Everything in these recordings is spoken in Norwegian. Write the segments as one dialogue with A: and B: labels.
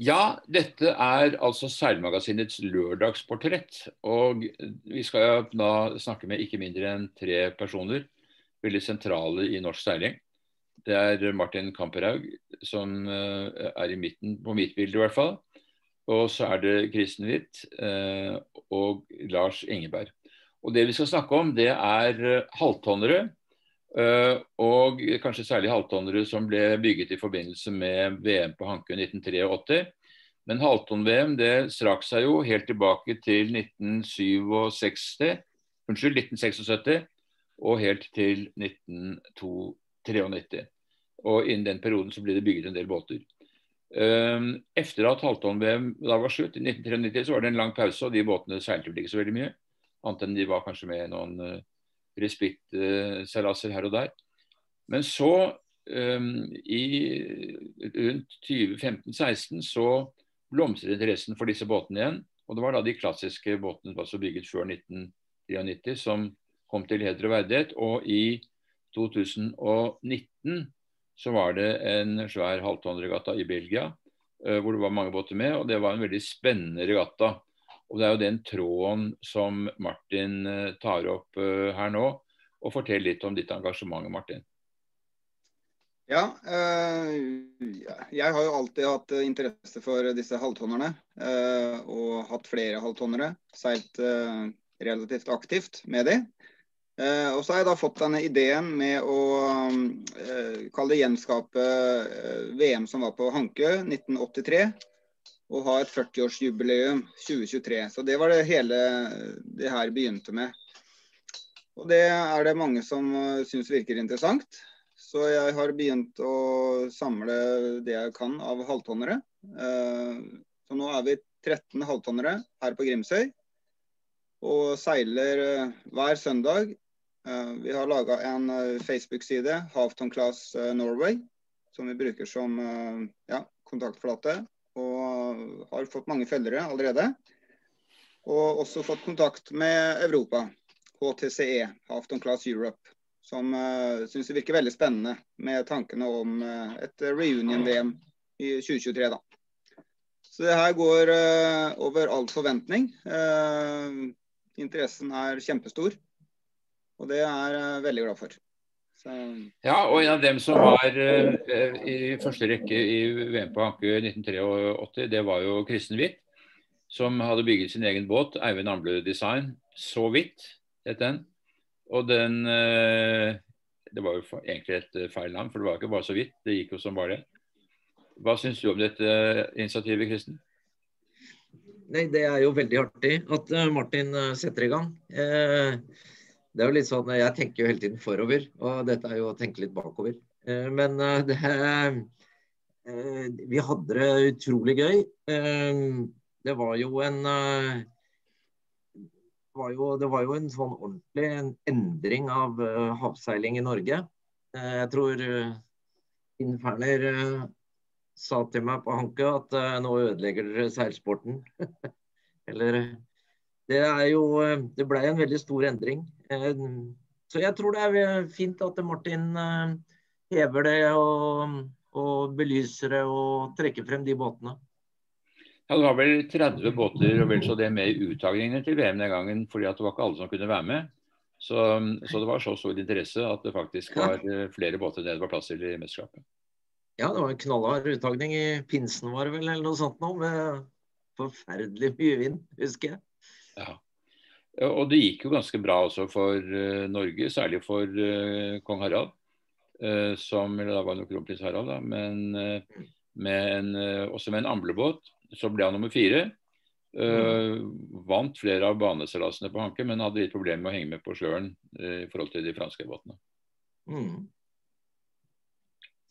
A: Ja, dette er altså Seilmagasinets lørdagsportrett. Og vi skal da snakke med ikke mindre enn tre personer, veldig sentrale i norsk seiling. Det er Martin Kamperhaug, som eh, er i midten, på mitt bilde i hvert fall. Og så er det Kristen Witt eh, og Lars Ingeberg. Og Det vi skal snakke om, det er halvtonnere. Og kanskje særlig halvtonnere som ble bygget i forbindelse med VM på Hankø 1983. Men halvtonn-VM det strakk seg jo helt tilbake til 1967, unnskyld, 1976 og helt til 1993. Og innen den perioden så ble det bygget en del båter. Um, etter at halvtonn-VM da var slutt, i 1993, så var det en lang pause, og de båtene seilte vel ikke så veldig mye. Annet enn de var kanskje med noen uh, respitt-seilaser uh, her og der. Men så, um, i rundt 2015-16, så blomstret interessen for disse båtene igjen. Og det var da de klassiske båtene som var bygget før 1993 som kom til heder og verdighet. Og i 2019 så var det en svær halvtonnregatta i Belgia uh, hvor det var mange båter med. og Det var en veldig spennende regatta. Og Det er jo den tråden som Martin uh, tar opp uh, her nå. og Fortell litt om ditt engasjement, Martin.
B: Ja, jeg har jo alltid hatt interesse for disse halvtonnerne. og hatt flere halvtonnere. Seilt relativt aktivt med de. Eh, og så har jeg da fått denne ideen med å eh, kalle det gjenskape eh, VM som var på Hankø 1983. Og ha et 40-årsjubileum 2023. Så det var det hele det her begynte med. Og det er det mange som uh, syns virker interessant. Så jeg har begynt å samle det jeg kan av halvtonnere. Uh, så nå er vi 13 halvtonnere her på Grimsøy. Og seiler uh, hver søndag Eh, vi har laga en eh, Facebook-side, Halfton Class eh, Norway, som vi bruker som ja, kontaktflate. Og har fått mange følgere allerede. Og også fått kontakt med Europa, HTCE, Halfton Class Europe. Som uh, syns det virker veldig spennende med tankene om uh, et reunion-VM i 2023. da. Så det her går uh, over all forventning. Uh, interessen er kjempestor. Og det er jeg veldig glad for.
A: Så... Ja, og en av dem som var uh, i første rekke i VM på Hankø 1983, det var jo Kristen Witt. Som hadde bygget sin egen båt, Eivind Amble Design. Så vidt, het den. Og den uh, Det var jo egentlig et eh, feil navn, for det var ikke bare så vidt. Det gikk jo som bare det. Hva syns du om dette initiativet, Kristen?
C: Nei, Det er jo veldig artig at Martin setter i gang. Eh, det er jo litt sånn, Jeg tenker jo hele tiden forover, og dette er jo å tenke litt bakover. Eh, men eh, det, eh, vi hadde det utrolig gøy. Det var jo en det var, jo, det var jo en sånn ordentlig endring av havseiling i Norge. Jeg tror Inferner sa til meg på Hanke at nå ødelegger dere seilsporten. Eller det er jo Det ble en veldig stor endring. Eh, så jeg tror det er fint at Martin eh, hever det og, og belyser det og trekker frem de båtene.
A: Ja, Det var vel 30 båter og vel så det med i uttagningen til VM den gangen, fordi at det var ikke alle som kunne være med. Så, så det var så stor interesse at det faktisk var eh, flere båter enn det var plass til i mesterskapet.
C: Ja, det var en knallhard uttagning i pinsen var det vel, eller noe sånt nå, med forferdelig mye vind, husker jeg.
A: Ja. Og det gikk jo ganske bra også for uh, Norge, særlig for uh, kong Harald. Uh, som, eller da var det kronprins Harald, da, men med en, også med en amblebåt. Så ble han nummer fire. Mm. Vant flere av baneseilasene på Hanke, men hadde litt problemer med å henge med på sjøen i forhold til de franske båtene. Mm.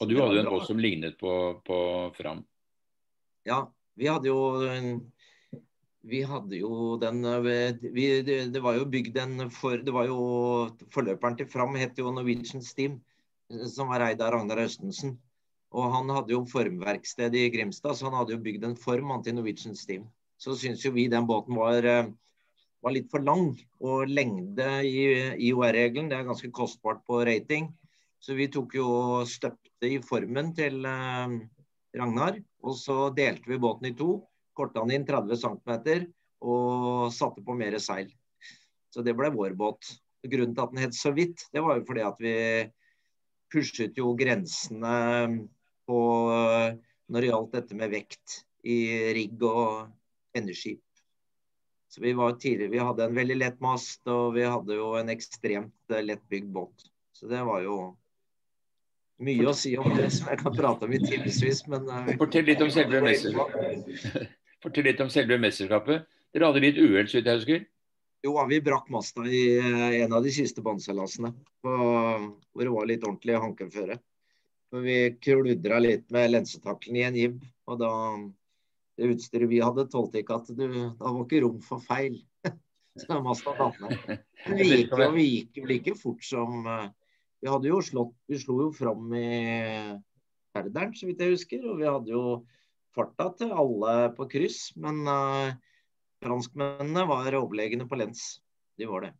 A: Og du hadde jo en båt som lignet på, på Fram.
C: Ja, vi hadde jo en vi hadde jo den eh, vi, det, det, var jo bygd en for, det var jo Forløperen til Fram het jo Norwegian Steam, eh, som var eid av Ragnar Østensen. Og han hadde jo formverksted i Grimstad, så han hadde jo bygd en form til Norwegian Steam. Så syns jo vi den båten var, eh, var litt for lang. Og lengde i IOR-regelen, det er ganske kostbart på rating. Så vi tok jo og støpte i formen til, Ragnar. Og så delte vi båten i to, korta den inn 30 cm og satte på mer seil. Så det ble vår båt. Grunnen til at den het så vidt, det var jo fordi at vi pushet jo grensene på når det gjaldt dette med vekt i rigg og endeskip. Så vi var tidligere, vi hadde en veldig lett mast, og vi hadde jo en ekstremt lett bygd båt. Så det var jo mye å si om det som jeg kan prate om i timevis, men uh,
A: Fortell litt om selve mesterskapet. Fortell litt om selve mesterskapet. Dere hadde litt uhell, så vidt jeg husker?
C: Jo, vi brakk masta i uh, en av de siste båndseilasene. Hvor det var litt ordentlig hankeføre. Vi kludra litt med lensetakkelen i en jib. Og da det utstyret vi hadde, tålte ikke at du Da var ikke rom for feil. så masta datt ned. Vi gikk, vi gikk vel ikke fort som uh, vi hadde jo slått Vi slo jo fram i Herderen, så vidt jeg husker. Og vi hadde jo farta til alle på kryss. Men uh, franskmennene var overlegne på lens. De var det.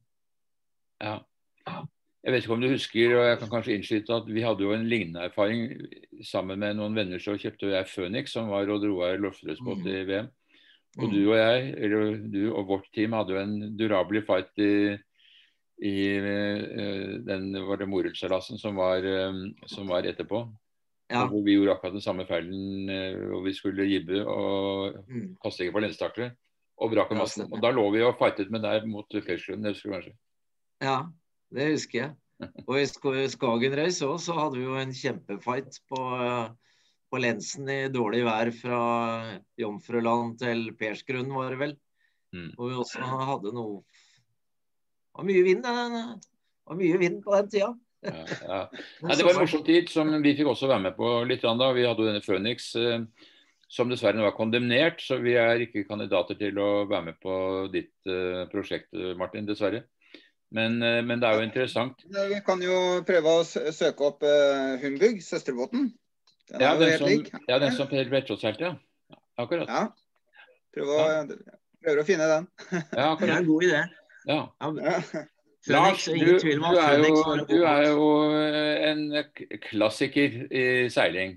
A: Ja. Jeg vet ikke om du husker, og jeg kan kanskje innskyte at vi hadde jo en lignende erfaring. Sammen med noen venner så kjøpte jeg Phoenix, som var og dro av lofteløsbåt i VM. Og mm. du og jeg, eller du og vårt team, hadde jo en durabelig fight i i uh, den var det Morud-seilasen som, uh, som, var etterpå. Ja. Hvor vi gjorde akkurat den samme feilen uh, hvor vi skulle jibbe og mm. kaste ikke på lenstakere. Og brakk ja, massen. Og da lå vi og fightet med deg mot Persgrunn, det husker du kanskje?
C: Ja, det husker jeg. Og i Skagen Race òg så hadde vi jo en kjempefight på, på lensen i dårlig vær fra Jomfruland til Persgrunn, var det vel. Mm. Og vi også hadde noe var mye vind, var mye vind på den tida.
A: Ja, ja. Nei, det var en morsom tid som vi fikk også være med på litt. Da. Vi hadde jo denne Phoenix eh, som dessverre nå er kondemnert, så vi er ikke kandidater til å være med på ditt uh, prosjekt, Martin, dessverre. Men, men, det er jo interessant.
B: Vi kan jo prøve å søke opp Humbug, søsterbåten.
A: Den ja, den som, ja, den som Per Vetrås seilte, ja. Akkurat.
B: Ja. Prøv å. Prøver å finne den.
C: ja, akkurat. Det er en god idé.
A: Ja. Lars, du, du, er jo, du, er jo, eh, en klassiker i seiling.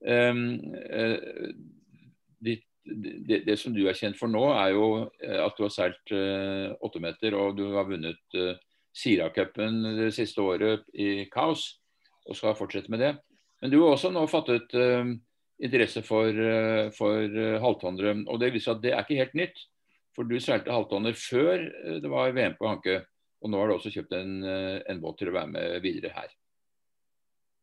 A: Um, uh, ditt, det, det, som du er kjent for nå, er jo eh, at du har seilt åtte uh, meter, og du har vunnet uh, Siracupen det siste året i kaos, og skal fortsette med det. Men du har også nå fattet uh, interesse for, for halvtonnere, og det viser at det er ikke helt nytt. For du seilte halvtonner før det var VM på Hanke. Og nå har du også kjøpt en, eh, en båt til å være med videre her.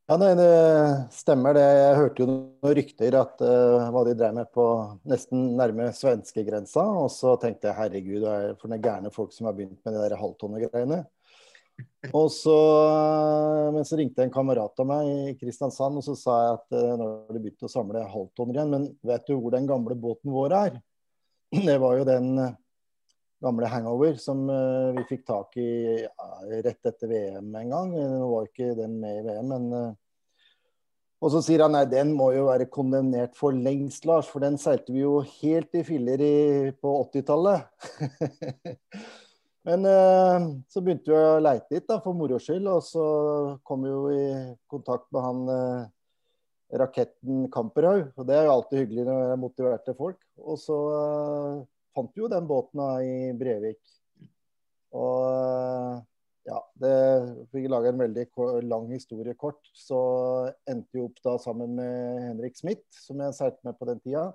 D: Ja, nei, Det stemmer det. Jeg hørte jo noen rykter at uh, hva de drev med på nesten nærme svenskegrensa. Og så tenkte jeg herregud, det er for noen gærne folk som har begynt med de der halvtonnegreiene. Og så, men så ringte en kamerat av meg i Kristiansand og så sa jeg at uh, nå har de begynt å samle halvtonner igjen. Men vet du hvor den gamle båten vår er? det var jo den eh, gamle hangover som uh, vi fikk tak i ja, rett etter VM en gang. Nå var ikke den med i VM, men Og så sier han nei, den må jo være kondemnert for lengst, Lars. For den seilte vi jo helt i filler i, på 80-tallet. men så begynte vi å leite litt da, for moro skyld, og så kom vi jo i kontakt med han raketten Kamperhaug. Og det er jo alltid hyggelig når det er motiverte folk. Og så fant jo den båten i Brevik. Og ja, det fikk lage en veldig lang historie kort. Så endte vi opp da sammen med Henrik Smith, som jeg seilte med på den tida.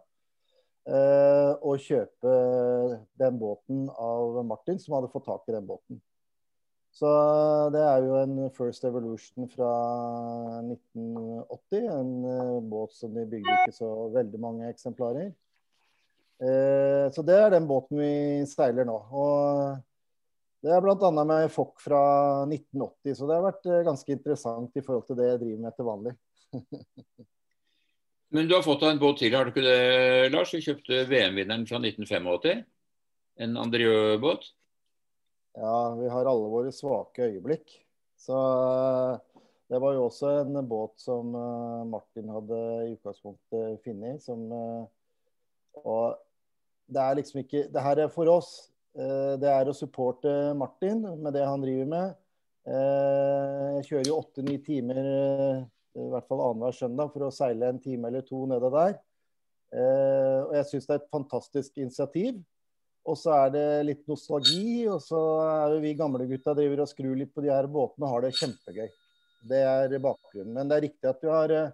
D: Uh, og kjøpe den båten av Martin, som hadde fått tak i den båten. Så det er jo en First Evolution fra 1980. En uh, båt som de bygde ikke så veldig mange eksemplarer. Uh, så det er den båten vi seiler nå. Og det er bl.a. med fokk fra 1980, så det har vært uh, ganske interessant i forhold til det jeg driver med til vanlig.
A: Men du har fått deg en båt til, har du ikke det, Lars? Du kjøpte VM-vinneren fra 1985. En Andrieux-båt.
D: Ja, vi har alle våre svake øyeblikk. Så eh, det var jo også en båt som eh, Martin hadde i utgangspunktet funnet. Som eh, Og det er liksom ikke Det her er for oss. Det er å supporte Martin med det han driver med. Jeg kjører jo åtte-ni timer i hvert fall annenhver søndag for å seile en time eller to nede der. Eh, og jeg syns det er et fantastisk initiativ. Og så er det litt nostalgi, og så er jo vi gamlegutta driver og skrur litt på de her båtene og har det kjempegøy. Det er bakgrunnen. Men det er riktig at vi har, eh,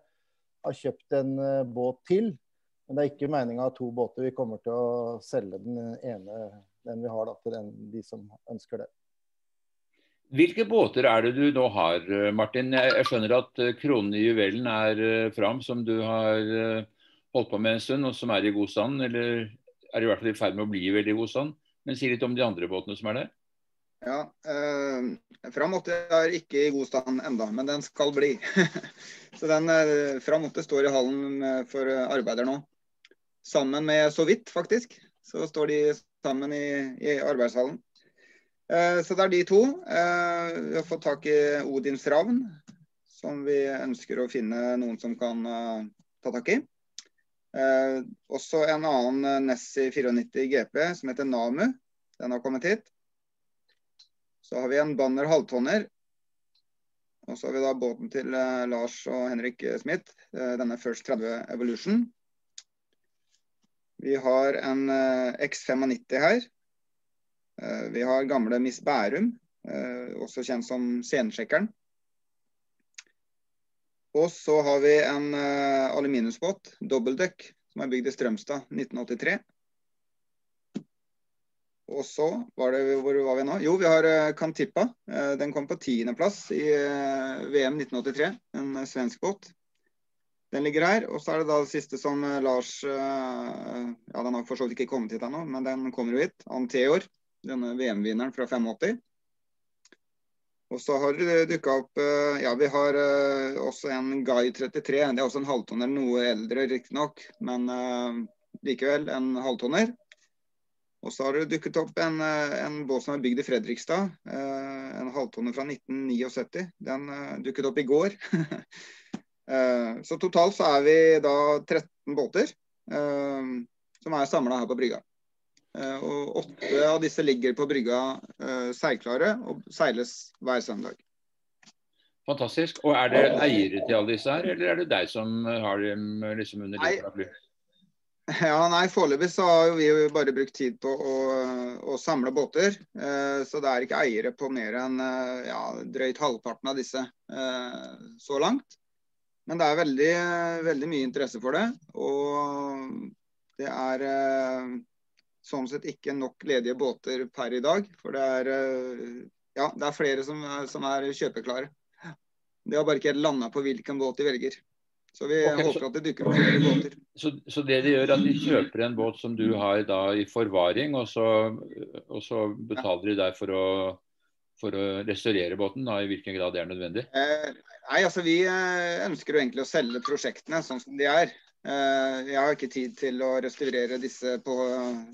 D: har kjøpt en båt til. Men det er ikke meninga av to båter. Vi kommer til å selge den ene, den vi har, da, til den, de som ønsker det.
A: Hvilke båter er det du nå har, eh, Martin? Jeg skjønner at kronen i juvelen er fram, som du har holdt på med en stund, og som er i god stand. Eller er i hvert fall i ferd med å bli i veldig god stand. Men si litt om de andre båtene som er der.
B: Ja, eh, Fram 80 er ikke i god stand enda, men den skal bli. så den eh, Fram 80 står i hallen for arbeider nå. Sammen med så vidt, faktisk. Så står de sammen i, i arbeidshallen. Eh, så det er de to. Eh, vi har fått tak i Odins ravn, som vi ønsker å finne noen som kan uh, ta tak i. Eh, også en annen Nessi Nessie 94 GP som heter Namu. Den har kommet hit. Så har vi en Banner halvtonner. Og så har vi da båten til uh, Lars og Henrik Smith. Eh, denne First 30 Evolution. Vi har en eh, X95 her. Eh, vi har gamle Miss Bærum, også kjent som Scenesjekkeren. Og så har vi en aluminiumsbåt, dobbeltdekk, som er bygd i Strømstad 1983. Og så var det Hvor var vi nå? Jo, vi har. Uh, den kom på tiendeplass i VM 1983. En svensk båt. Den ligger her. Og så er det da det siste som Lars Ja, den har for så vidt ikke kommet hit ennå, men den kommer jo hit. Anteor. Denne VM-vinneren fra 85. Og så har det dukka opp eh, Ja, vi har også en Guy 33. Det er også en halvtonner, noe eldre riktignok, men likevel en halvtonner. Og så har det dukket opp en, en båt som er bygd i Fredrikstad. En halvtonner fra 1979. Den dukket opp i går. så totalt så er vi da 13 båter som er samla her på brygga. Eh, og åtte av disse ligger på brygga eh, seilklare og seiles hver søndag.
A: Fantastisk. Og er det eiere til alle disse her, eller er det deg som har dem liksom under ditt paraply?
B: Ja, nei, Foreløpig så har vi jo bare brukt tid på å, å samle båter. Eh, så det er ikke eiere på mer enn eh, ja, drøyt halvparten av disse eh, så langt. Men det er veldig, veldig mye interesse for det. Og det er eh, sånn sett ikke nok ledige båter per i dag. For det er, eh, ja, det er flere som, som er kjøpeklare. De har bare ikke landa på hvilken båt de velger. Så vi okay, håper at det dukker opp flere båter.
A: Så, så, det de gjør, er at de kjøper en båt som du har da i forvaring, og så, og så betaler ja. de deg for å, for å restaurere båten, da, i hvilken grad det er nødvendig?
B: Eh, nei, altså Vi eh, ønsker jo egentlig å selge prosjektene sånn som de er. Eh, jeg har ikke tid til å restaurere disse på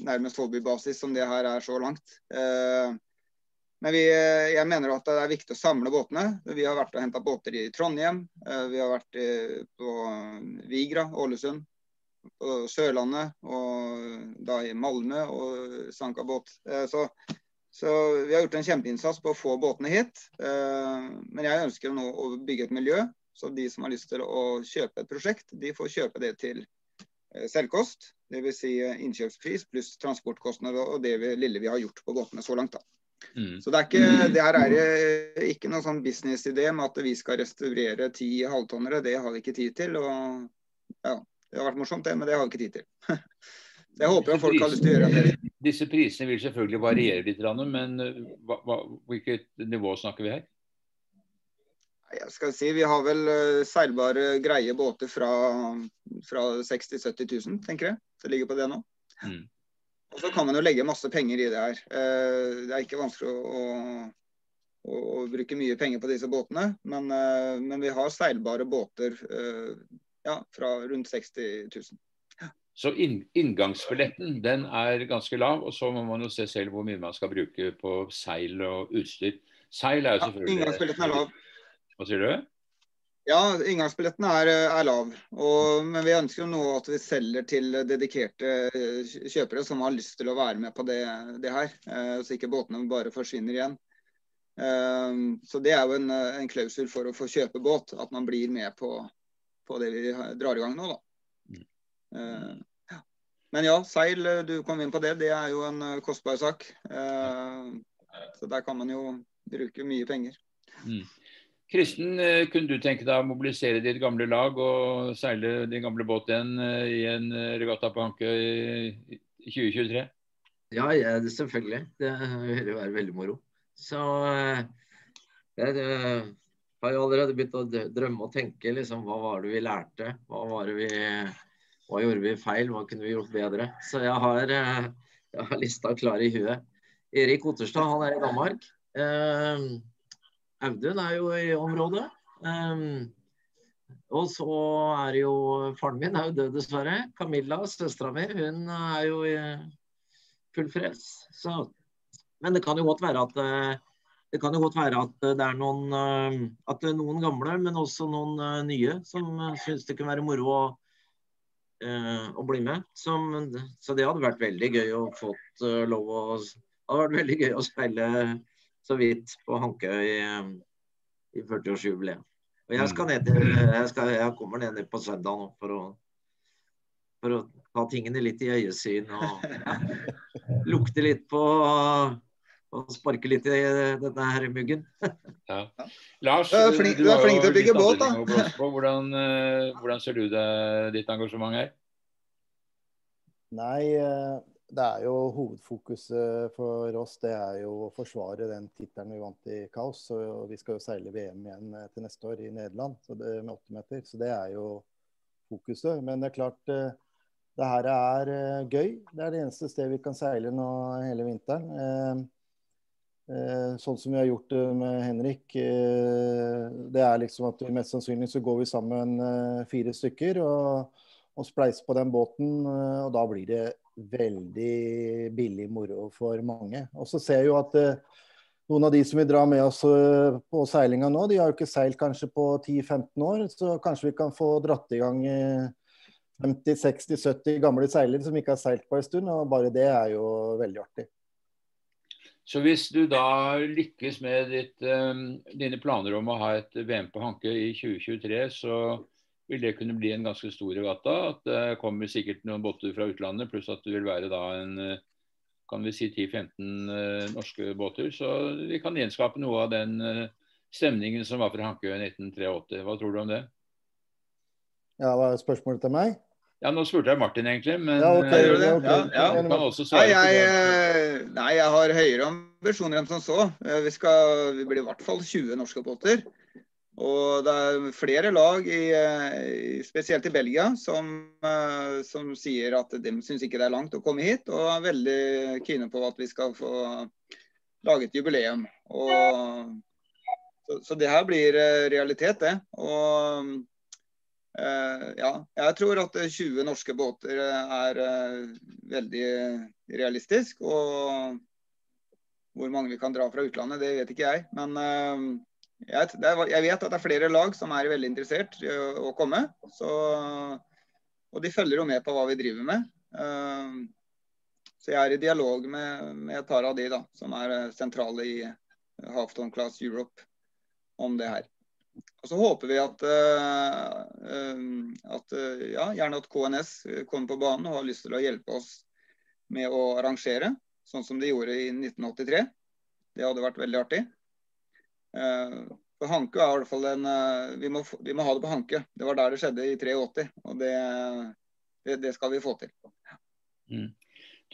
B: nærmest hobbybasis som det her er så langt. Eh, men vi, jeg mener at det er viktig å samle båtene. Vi har vært og henta båter i Trondheim. Eh, vi har vært på Vigra, Ålesund, på Sørlandet og da i Malmö og sanka båt. Så, så, vi har gjort en kjempeinnsats på å få båtene hit. Men jeg ønsker nå å bygge et miljø så de som har lyst til å kjøpe et prosjekt, de får kjøpe det til eh, selvkost. Dvs. Si eh, innkjøpspris pluss transportkostnader og det vi, lille vi har gjort på båtene så langt. da. Mm. Så det, er ikke, det her er eh, ikke noe sånn businessidé med at vi skal restaurere ti halvtonnere. Det har vi ikke tid til. og ja, Det har vært morsomt, det, men det har vi ikke tid til. Så jeg håper at folk har lyst til å gjøre det.
A: Disse prisene vil selvfølgelig variere litt, men hva, hva, hvilket nivå snakker vi her?
B: jeg skal si, Vi har vel uh, seilbare, greie båter fra, fra 60 000-70 000, tenker jeg. Det ligger på det nå. Mm. Og så kan man jo legge masse penger i det her. Uh, det er ikke vanskelig å, å, å, bruke mye penger på disse båtene. Men, men vi har seilbare båter ja, fra rundt 60 000.
A: Så inngangsbilletten den er ganske lav, og så må man jo se selv hvor mye man skal bruke på seil og utstyr. Seil er jo selvfølgelig
B: ja, Inngangsbilletten er lav.
A: Hva sier du?
B: Ja, inngangsbilletten er, er lav. Og, men vi ønsker jo nå at vi selger til dedikerte kjøpere som har lyst til å være med på det, det her. Eh, så ikke båtene bare forsvinner igjen. Eh, så det er jo en, en klausul for å få kjøpe båt, at man blir med på, på det vi drar i gang nå. da. Eh, ja. Men ja, seil, eh, du kom inn på det. Det er jo en eh, kostbar sak. Eh, så der kan man jo bruke mye penger.
A: Mm. Kristen, kunne du tenke deg å mobilisere ditt gamle lag og seile din gamle båt igjen i en regatta på Hankø i i 2023?
C: Ja, ja, det- selvfølgelig. Det vil jo være veldig moro. Så jeg har jo allerede begynt å drømme og tenke liksom, hva var det vi lærte? Hva var det vi hva gjorde vi feil? Hva kunne vi gjort bedre? Så jeg har, eh, jeg har lista klar i huet. Erik Otterstad han er i Danmark. Eh, Audun er jo i området. Eh, og så er jo faren min er jo død, dessverre. Camilla, søstera mi, hun er jo i full frels. Så, men det kan jo godt være at det kan jo godt være at det er noen, at det er noen gamle, men også noen nye som syns det kunne være moro å, å bli med. Som, så det hadde vært veldig gøy å fått eh, lov å Det hadde vært veldig gøy å spille så vidt på Hankøy i, i 40-årsjubileet. Og jeg skal ned til jeg, skal, jeg kommer ned på søndag nå for å, for å ta tingene litt i øyesyn og ja, lukte litt på og sparke litt i denne her muggen.
A: Ja. Lars,
B: Du er flink-
A: du
B: du er flink til å bygge båt, da.
A: Hvordan, eh, hvordan ser du det, ditt engasjement her?
D: Nei, eh, det er jo hovedfokuset for oss. Det er jo å forsvare den tittelen vi vant i Kaos. Og vi skal jo seile VM igjen eh, til neste år i Nederland så det, med 80 meter. Så det er jo fokuset. Men det er klart eh, det her er eh, gøy. Det er det eneste stedet vi kan seile nå hele vinteren. Eh, eh, Sånn som vi har gjort det med Henrik. eh, Det er liksom at mest sannsynlig så går vi sammen eh, fire stykker og, og spleiser på den båten. eh, Og da blir det veldig billig moro for mange. Og så ser jeg jo at eh, noen av de som vil dra med oss eh, på seilinga nå, de har jo ikke seilt kanskje på 10-15 år. Så kanskje vi kan få dratt i gang eh, 50-60-70 gamle seilere som ikke har seilt på en stund. Og bare det er jo veldig artig.
A: Så hvis du da lykkes med ditt, eh, dine planer om å ha et VM på Hanke i 2023, så vil det kunne bli en ganske stor regatta. At det kommer sikkert noen båter fra utlandet, pluss at det vil være da en kan vi si 10-15 eh, norske båter. Så vi kan gjenskape noe av den eh, stemningen som var fra Hankø i 1983. Hva tror du om det?
D: Ja, hva er spørsmålet til meg?
A: Ja, Nå spurte jeg Martin egentlig, men
D: Ja, okay,
A: jeg
B: gjør det?
D: Okay.
B: Ja, ja.
A: du kan også
B: Nei
A: svare
B: jeg,
A: på det.
B: eh, nei, jeg har høyere ambisjoner enn som så. Eh, Vi, skal, vi blir i hvert fall 20 norske båter. Og det er flere lag, i, eh, spesielt i Belgia, som, eh, som sier at de syns ikke det er langt å komme hit, og er veldig kine på at vi skal få laget jubileum. Og, så, så det her blir eh, realitet, det. Og eh, ja, jeg tror at eh, 20 norske båter eh, er eh, veldig realistisk. Og hvor mange vi kan dra fra utlandet, det vet ikke jeg. Men eh, jeg, vet at det er flere lag som er veldig interessert i å, komme. Så, og de følger jo med på hva vi driver med. Eh, så jeg er i dialog med, med av de da, som er eh, sentrale i Halfton Class Europe om det her. Og så håper vi at, eh, eh, at eh, ja, gjerne at KNS kommer på banen og har lyst til å hjelpe oss med å arrangere, sånn som de gjorde i 1983. Det hadde vært veldig artig. For Hanke er i hvert fall en vi må, vi må ha det på Hanke. Det var der det skjedde i 83. Og det, det, det skal vi få til.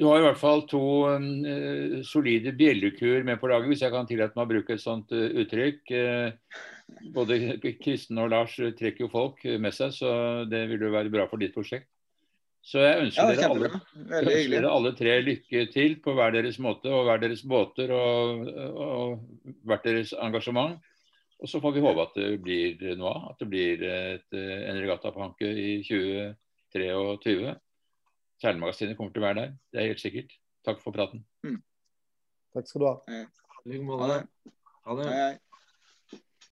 A: Du har i hvert fall to uh, solide bjellekuer med på laget, hvis jeg kan tillate meg å bruke et sånt uh, uttrykk. Uh, både Kristen og Lars trekker jo folk med seg, så det vil jo være bra for ditt prosjekt. Så jeg ønsker,
B: Ja,
A: dere, alle, jeg ønsker dere alle tre lykke til på hver deres måte og hver deres båter og, og hvert deres engasjement. Og så får vi håpe at det blir noe av. At det blir et, en regatta på Hanke i 2023. Seilmagasinet kommer til å være der, det er helt sikkert. Takk for praten.
D: Takk skal du ha.
C: I like
B: Ha
C: måte.
B: det.
C: Ha det.
B: Hei, hei.